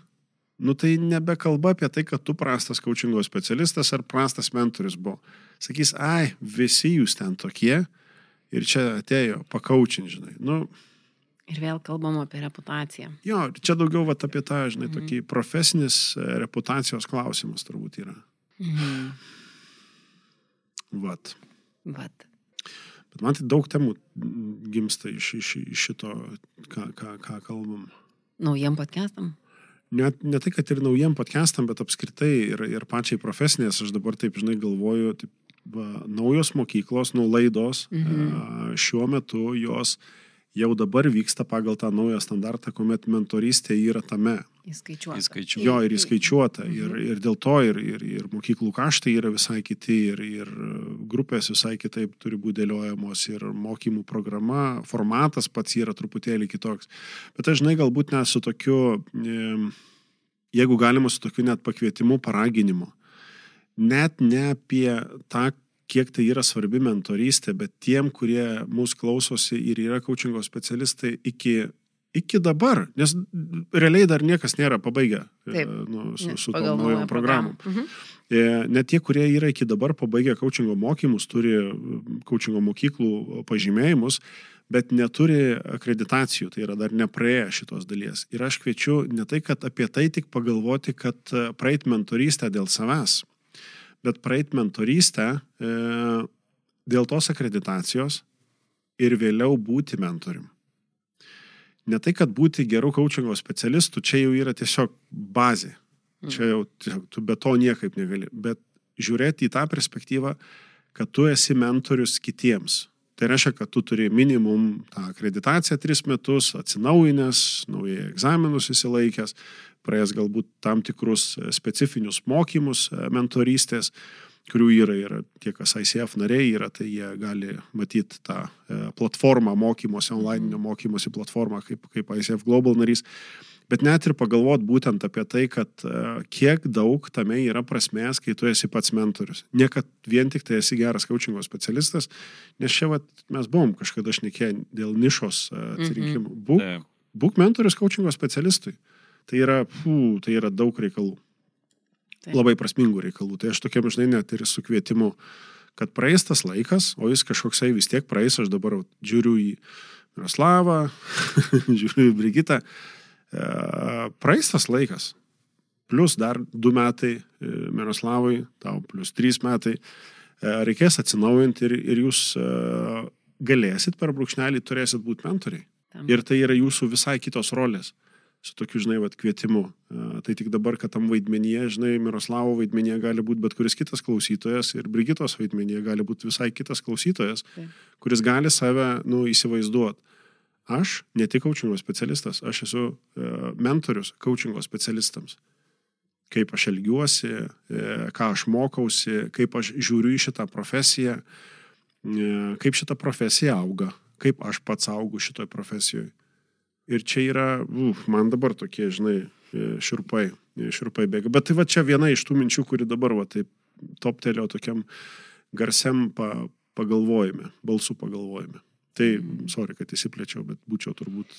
nu tai nebekalba apie tai, kad tu prastas coachingo specialistas ar prastas mentorius buvo. Sakys, ai, visi jūs ten tokie ir čia atėjo pakaučin, žinai. Nu, Ir vėl kalbam apie reputaciją. jo, čia daugiau vat, apie tą, žinai, tokį profesinis e, reputacijos klausimas turbūt yra. Mhm. Vat. Vat. Bet man tai daug temų gimsta iš, iš, iš šito, ką, ką, ką kalbam. Naujiem podcastam. Net ne tai, kad ir naujiem podcastam, bet apskritai ir, ir pačiai profesinės, aš dabar taip, žinai, galvoju, taip, naujos mokyklos, nu laidos, Mhm. šiuo metu jos jau dabar vyksta pagal tą naują standartą, kuomet mentorystė yra tame. Įskaičiuota. Įskaičiuota. Jo, ir įskaičiuota. Ir, Mhm. ir dėl to ir, ir, ir mokyklų kaštai yra visai kiti, ir, ir grupės visai kitaip turi būti dėliojamos, ir mokymų programa, formatas pats yra truputėlį kitoks. Bet aš žinai, galbūt net su tokiu, jeigu galima su tokiu net pakvietimu, paraginimu. Net ne apie tą, kiek tai yra svarbi mentorystė, bet tiem, kurie mūsų klausosi ir yra coachingo specialistai iki, iki dabar, nes realiai dar niekas nėra pabaigę e, Taip. nu, su, su tom naujom programom. Mhm. E, Net tie, kurie yra iki dabar pabaigę coachingo mokymus, turi coachingo mokyklų pažymėjimus, bet neturi akreditacijų, tai yra dar nepraėję šitos dalies. Ir aš kviečiu ne tai, kad apie tai tik pagalvoti, kad e, praeit mentorystę dėl savęs, bet praeit mentorystę e, dėl tos akreditacijos ir vėliau būti mentorium. Ne tai, kad būti gerų coachingo specialistų, čia jau yra tiesiog bazė. Čia jau tiesiog, tu be to niekaip negali. Bet žiūrėti į tą perspektyvą, kad tu esi mentorius kitiems. Tai reiškia, kad tu turi minimum tą akreditaciją tris metus, atsinaujinęs, naujai egzaminus įsilaikęs, praėjęs galbūt tam tikrus specifinius mokymus e, mentorystės, kurių yra ir tie, kas ICF nariai yra, tai jie gali matyti tą e, platformą mokymosi, online mokymosi platformą kaip, kaip ICF Global narys. Bet net ir pagalvot būtent apie tai, kad uh, kiek daug tame yra prasmės, kai tu esi pats mentorius. Ne kad vien tik tai esi geras coachingo specialistas, nes čia vat, mes buvom kažkada šnekėję dėl nišos uh, atsirinkimų. Mhm. Būk, Taip. būk mentorius coachingo specialistui. Tai yra, fū, tai yra daug reikalų. Taip. Labai prasmingų reikalų. Tai aš tokiam, žinai, net ir su kvietimu, kad praeis tas laikas, o jis kažkoksai vis tiek praeis, aš dabar žiūriu į Miroslavą, [laughs] žiūriu į Brigitą. E, praeis tas laikas. Plus dar du metai e, Miroslavui, tau plus trys metai. E, Reikės atsinaujinti ir, ir jūs galėsit per brūkšnelį, turėsit būti mentoriai. Ir tai yra jūsų visai kitos rolės. Su tokiu, žinai, vat, kvietimu. Tai tik dabar, kad tam vaidmenyje, žinai, Miroslavo vaidmenyje gali būti bet kuris kitas klausytojas ir Brigitos vaidmenyje gali būti visai kitas klausytojas, Taip. kuris gali save, nu, įsivaizduoti. Aš ne tik coachingo specialistas, aš esu e, mentorius coachingo specialistams. Kaip aš elgiuosi, e, ką aš mokausi, kaip aš žiūriu į šitą profesiją, e, kaip šita profesija auga, kaip aš pats augu šitoje profesijoje. Ir čia yra, uf, man dabar tokie, žinai, širpai, širpai bėga. Bet tai va čia viena iš tų minčių, kuri dabar va taip toptelio tokiam garsiam pa, pagalvojime, balsų pagalvojime. Tai, sorry, kad įsiplėčiau, bet būčiau turbūt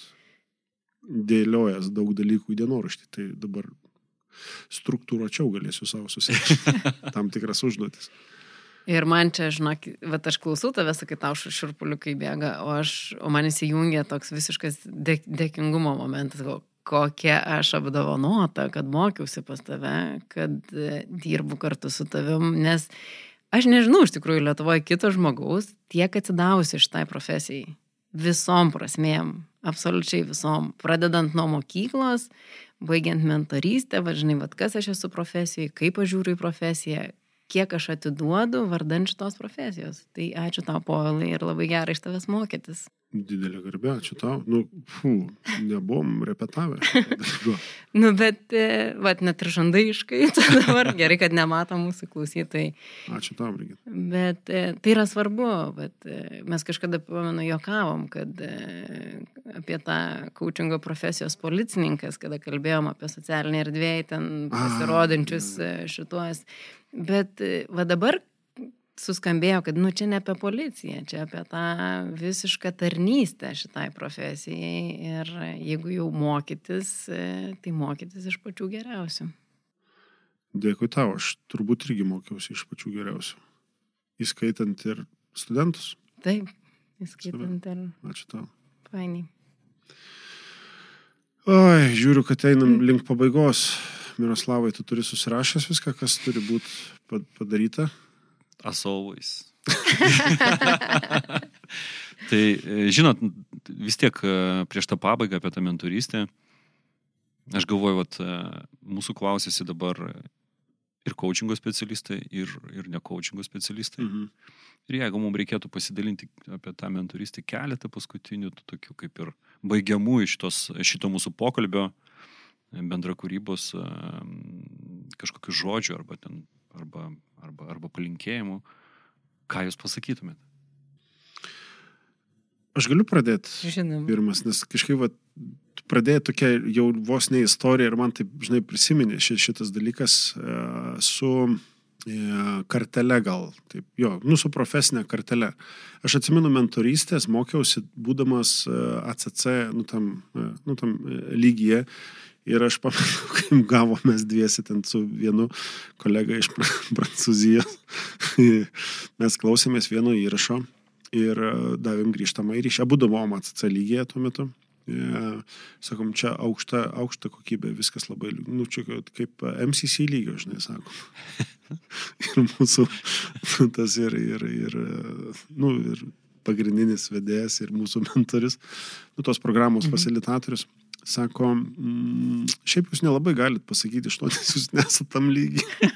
dėliojęs daug dalykų į dienoraštį. Tai dabar struktūruočiau galėsiu savo susirinkti [laughs] tam tikras užduotis. Ir man čia, žinok, bet aš klausau tavęs, kai tau šurpuliukai bėga, o, aš, o man įsijungia toks visiškas dė, dėkingumo momentas, gal, kokia aš apdovanota, kad mokiausi pas tave, kad e, dirbu kartu su tavim, nes aš nežinau iš tikrųjų Lietuvoje kito žmogaus tiek atsidavusi šitai profesijai. Visom prasmėm, absoliučiai visom. Pradedant nuo mokyklos, baigiant mentorystę, važinai, vad kas aš esu profesijai, kaip aš žiūriu į profesiją, kiek aš atiduodu vardan šitos profesijos. Tai ačiū tau, Povilai, ir labai gerai iš tavęs mokytis. Didelė garbė, ačiū tau. Nu, fū, nebuvom repetavę. [laughs] Nu, bet, e, vad, net ir žandai iškaito [laughs] dabar. Gerai, kad nemato mūsų klausytojai. Ačiū tau, Brigit. Bet e, tai yra svarbu, bet e, mes kažkada, pamenu, jokavom, kad apie tą coachingo profesijos policininkas, kada kalbėjom apie socialinį erdvėją, ten pasirodančius šituos. Bet va dabar suskambėjo, kad, nu, čia ne apie policiją, čia apie tą visišką tarnystę šitai profesijai. Ir jeigu jau mokytis, tai mokytis iš pačių geriausių. Dėkui tau, aš turbūt irgi mokiausi iš pačių geriausių. Įskaitant ir studentus. Taip, įskaitant ir Ačiū tau. fainai. Oi, žiūriu, kad einam link pabaigos. Miroslavai, tu turi susirašęs viską, kas turi būti padaryta. As always. [laughs] tai, e, žinot, vis tiek e, prieš tą pabaigą apie tą mentorystę, aš galvoju, kad mūsų klausėsi dabar ir coachingo specialistai, ir, ir ne coachingo specialistai. Mhm. Ir jeigu mums reikėtų pasidalinti apie tą mentorystę keletą paskutinių, tų tokių kaip ir baigiamų iš tos, šito mūsų pokalbio, bendra kūrybos kažkokių žodžių arba, ten, arba, arba, arba palinkėjimų, ką jūs pasakytumėte? Aš galiu pradėti Žinoma. pirmas, nes kažkaip va, tu pradėjai tokia jau vos ne istorija ir man taip, žinai, prisiminė ši, šitas dalykas uh, su uh, kartele gal, taip, jo, nu su profesinė kartele. Aš atsimenu mentorystės, mokiausi būdamas uh, ACC, nu tam, nu, tam lygyje. Ir aš pamenu, [laughs] kaip gavomės dviesi ten su vienu kolega iš Pra- [laughs] Prancūzijos. [laughs] Mes klausėmės vieno įrašo ir e, davėm grįžtamą į ryšį. Abu buvom ACC lygyje tuo metu. e, sakom, čia aukšta, aukšta kokybė, viskas labai, nu, čia kaip MCC lygio, žinai, sakom. ir mūsų tas ir, ir, ir, nu, ir pagrindinis vedėjas ir mūsų mentorius, nu, tos programos mhm. facilitatorius, sako, mm, šiaip jūs nelabai galit pasakyti iš to, nes jūs nesate tam lygiai.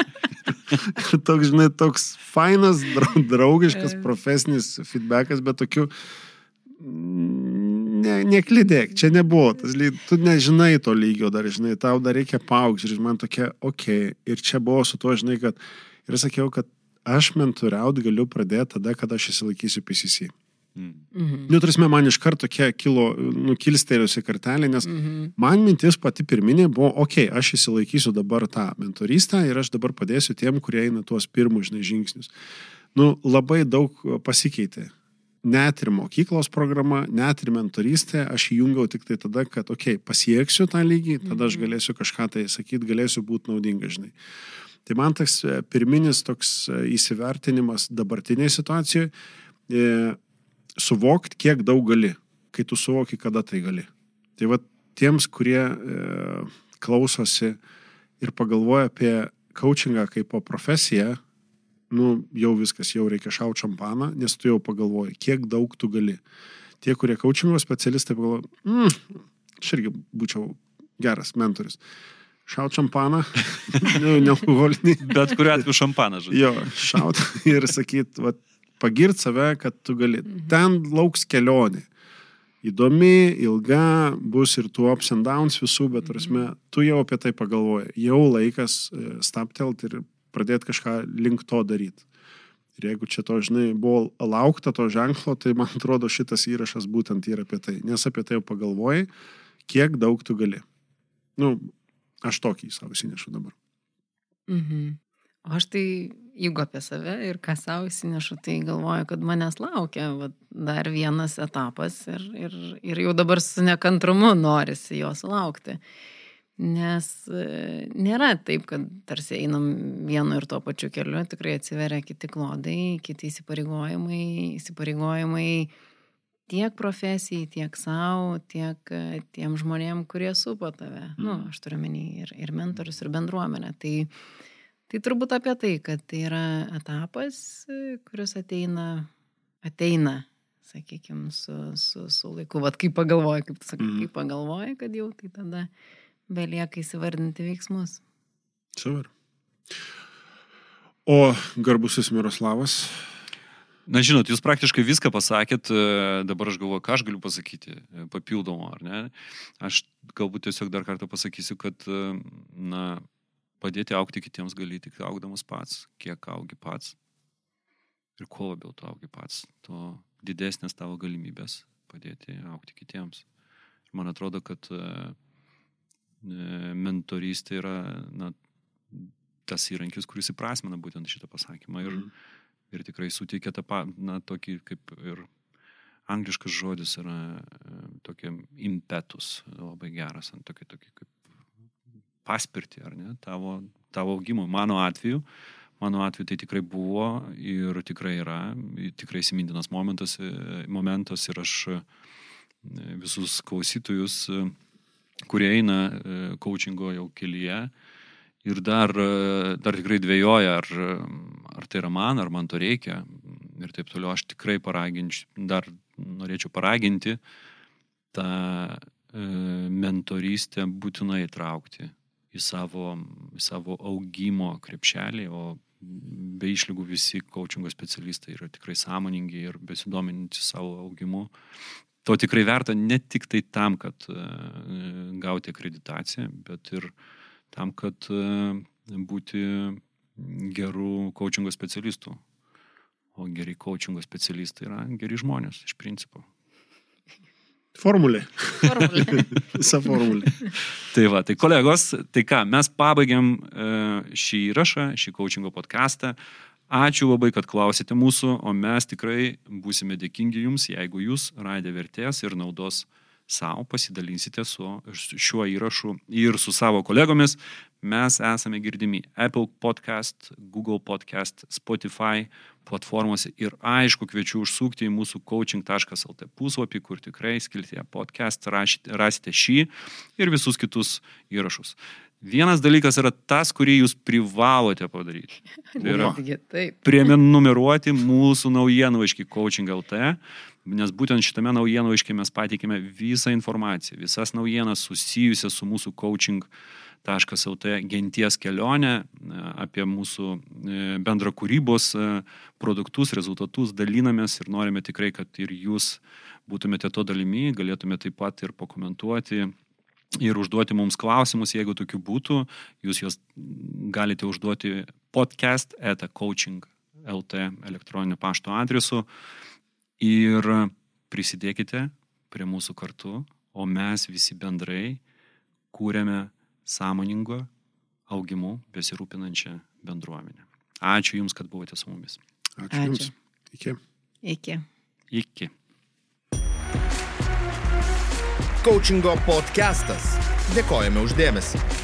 [laughs] toks, žinai, toks fainas, draugiškas, profesinis feedbackas, bet tokiu, ne, neklydėk, čia nebuvo, tas, tu nežinai to lygio dar, žinai, tau dar reikia paaugti ir man tokia, okei, okay. ir čia buvo su tuo, žinai, kad ir sakiau, kad aš mentoriaut galiu pradėti tada, kada aš įsilaikysiu PCC. Mhm. Nu, tarsi man iš karto tokia kilo, nukilstėliusi kartelė, nes mhm. man mintis pati pirminė buvo, okei, okay, aš įsilaikysiu dabar tą mentorystę ir aš dabar padėsiu tiem, kurie eina tuos pirmus, žinai, žingsnius. Nu, labai daug pasikeitė. Net ir mokyklos programa, net ir mentorystė, aš įjungiau tik tai tada, kad, okei, okay, pasieksiu tą lygį, tada aš mhm. galėsiu kažką tai sakyti, galėsiu būti naudinga, žinai. Tai man tas e, pirminis toks e, įsivertinimas dabartinėje situacijoje suvokti, kiek daug gali, kai tu suvoki, kada tai gali. Tai va tiems, kurie e, klausosi ir pagalvoja apie coachingą kaip po profesiją, nu, jau viskas, jau reikia šauti šampaną, nes tu jau pagalvoji, kiek daug tu gali. Tie, kurie coachingo specialistai pagalvoja, mm, aš irgi būčiau geras mentorius. Šaut šampaną, [laughs] nu, nealkoholinį. Bet kuriuo atveju šampaną, žodžiu. Jo, šaut ir sakyt, va, pagirt save, kad tu gali. Mhm. Ten lauks kelionė. Įdomi, ilga, bus ir tų ups and downs visų, bet, prasme, mhm. tu jau apie tai pagalvoji. Jau laikas e, staptelt ir pradėti kažką link to daryti. Ir jeigu čia to, žinai, buvo laukta to ženklo, tai man atrodo šitas įrašas būtent yra apie tai. Nes apie tai jau pagalvojai, kiek daug tu gali. Nu, aš tokį savo įsinešu dabar. Mhm. O aš tai, jeigu apie save ir ką savo įsinešu, tai galvoju, kad manęs laukia va, dar vienas etapas ir, ir, ir jau dabar su nekantrumu norisi jo sulaukti. Nes e, nėra taip, kad tarsi einam vienu ir tuo pačiu keliu, tikrai atsiveria kiti klodai, kiti įsipareigojimai, įsipareigojimai tiek profesijai, tiek savo, tiek e, tiem žmonėm, kurie supo tave. Mm. Nu, aš turiu menį ir, ir mentorius, ir bendruomenę. Tai uh, Tai turbūt apie tai, kad tai yra etapas, kuris ateina, ateina, sakykime, su, su, su laiku. Vat kaip pagalvoji, kaip sakai, mm. kaip pagalvoji, kad jau tai tada belieka įsivardinti veiksmus. Super. O garbusis Miroslavas? Na, žinot, jūs praktiškai viską pasakėt, dabar aš galvoju, ką aš galiu pasakyti papildomo, ar ne? Aš galbūt tiesiog dar kartą pasakysiu, kad, na, Padėti aukti kitiems gali tik augdamas pats, kiek augi pats. Ir kuo labiau tu augi pats, tuo didesnės tavo galimybės padėti aukti kitiems. Ir man atrodo, kad e, e, mentorystė yra na, tas įrankis, kuris įprasmina būtent šitą pasakymą ir, mm. ir tikrai suteikia tą, na, tokį kaip ir angliškas žodis yra e, tokia impetus, labai geras, tokį, tokį kaip paspirtį, ar ne, tavo, tavo augimui. Mano atveju, mano atveju tai tikrai buvo ir tikrai yra, tikrai įsimintinas momentas, momentas ir aš e, visus klausytojus, e, kurie eina coachingo jau kelyje ir dar, e, dar tikrai dvėjoja, ar, ar tai yra man, ar man to reikia ir taip toliau, aš tikrai paraginčiau, dar norėčiau paraginti tą mentorystę būtinai įtraukti į savo, į savo augimo krepšelį, o be išlygų visi coachingo specialistai yra tikrai sąmoningi ir besidominti savo augimu. To tikrai verta ne tik tai tam, kad e, gauti akreditaciją, bet ir tam, kad e, būti gerų coachingo specialistų. O geri coachingo specialistai yra geri žmonės iš principo. Formulė. Formulė. [laughs] Visa formulė. tai va, tai kolegos, tai ką, mes pabaigiam e, šį įrašą, šį coachingo podcastą. Ačiū labai, kad klausėte mūsų, o mes tikrai būsime dėkingi jums, jeigu jūs radę vertės ir naudos savo pasidalinsite su šiuo įrašu ir su savo kolegomis. Mes esame girdimi Apple podcast, Google podcast, Spotify, platformose ir aišku kviečiu užsukti į mūsų coaching.lt puslapį, kur tikrai skiltėje podcast rasite šį ir visus kitus įrašus. Vienas dalykas yra tas, kurį jūs privalote padaryti. [laughs] Tai yra [laughs] prenumeruoti mūsų naujienlaiškį coaching.lt, nes būtent šitame naujienlaiškė mes pateikėme visą informaciją, visas naujienas susijusias su mūsų coaching.lt lt genties kelionę, apie mūsų e, bendra kūrybos e, produktus, rezultatus dalinamės ir norime tikrai, kad ir jūs būtumėte to dalimi, galėtumėte taip pat ir pakomentuoti ir užduoti mums klausimus, jeigu tokių būtų. Jūs juos galite užduoti podcast eta coaching lt elektroninio pašto adresu ir prisidėkite prie mūsų kartu, o mes visi bendrai kūrėme sąmoningo augimu besirūpinančią bendruomenę. Ačiū Jums, kad buvote su mumis. Ačiū, Ačiū. Jums. Iki. Iki. Iki. Coachingo podcastas. Dėkojame uždėmesi.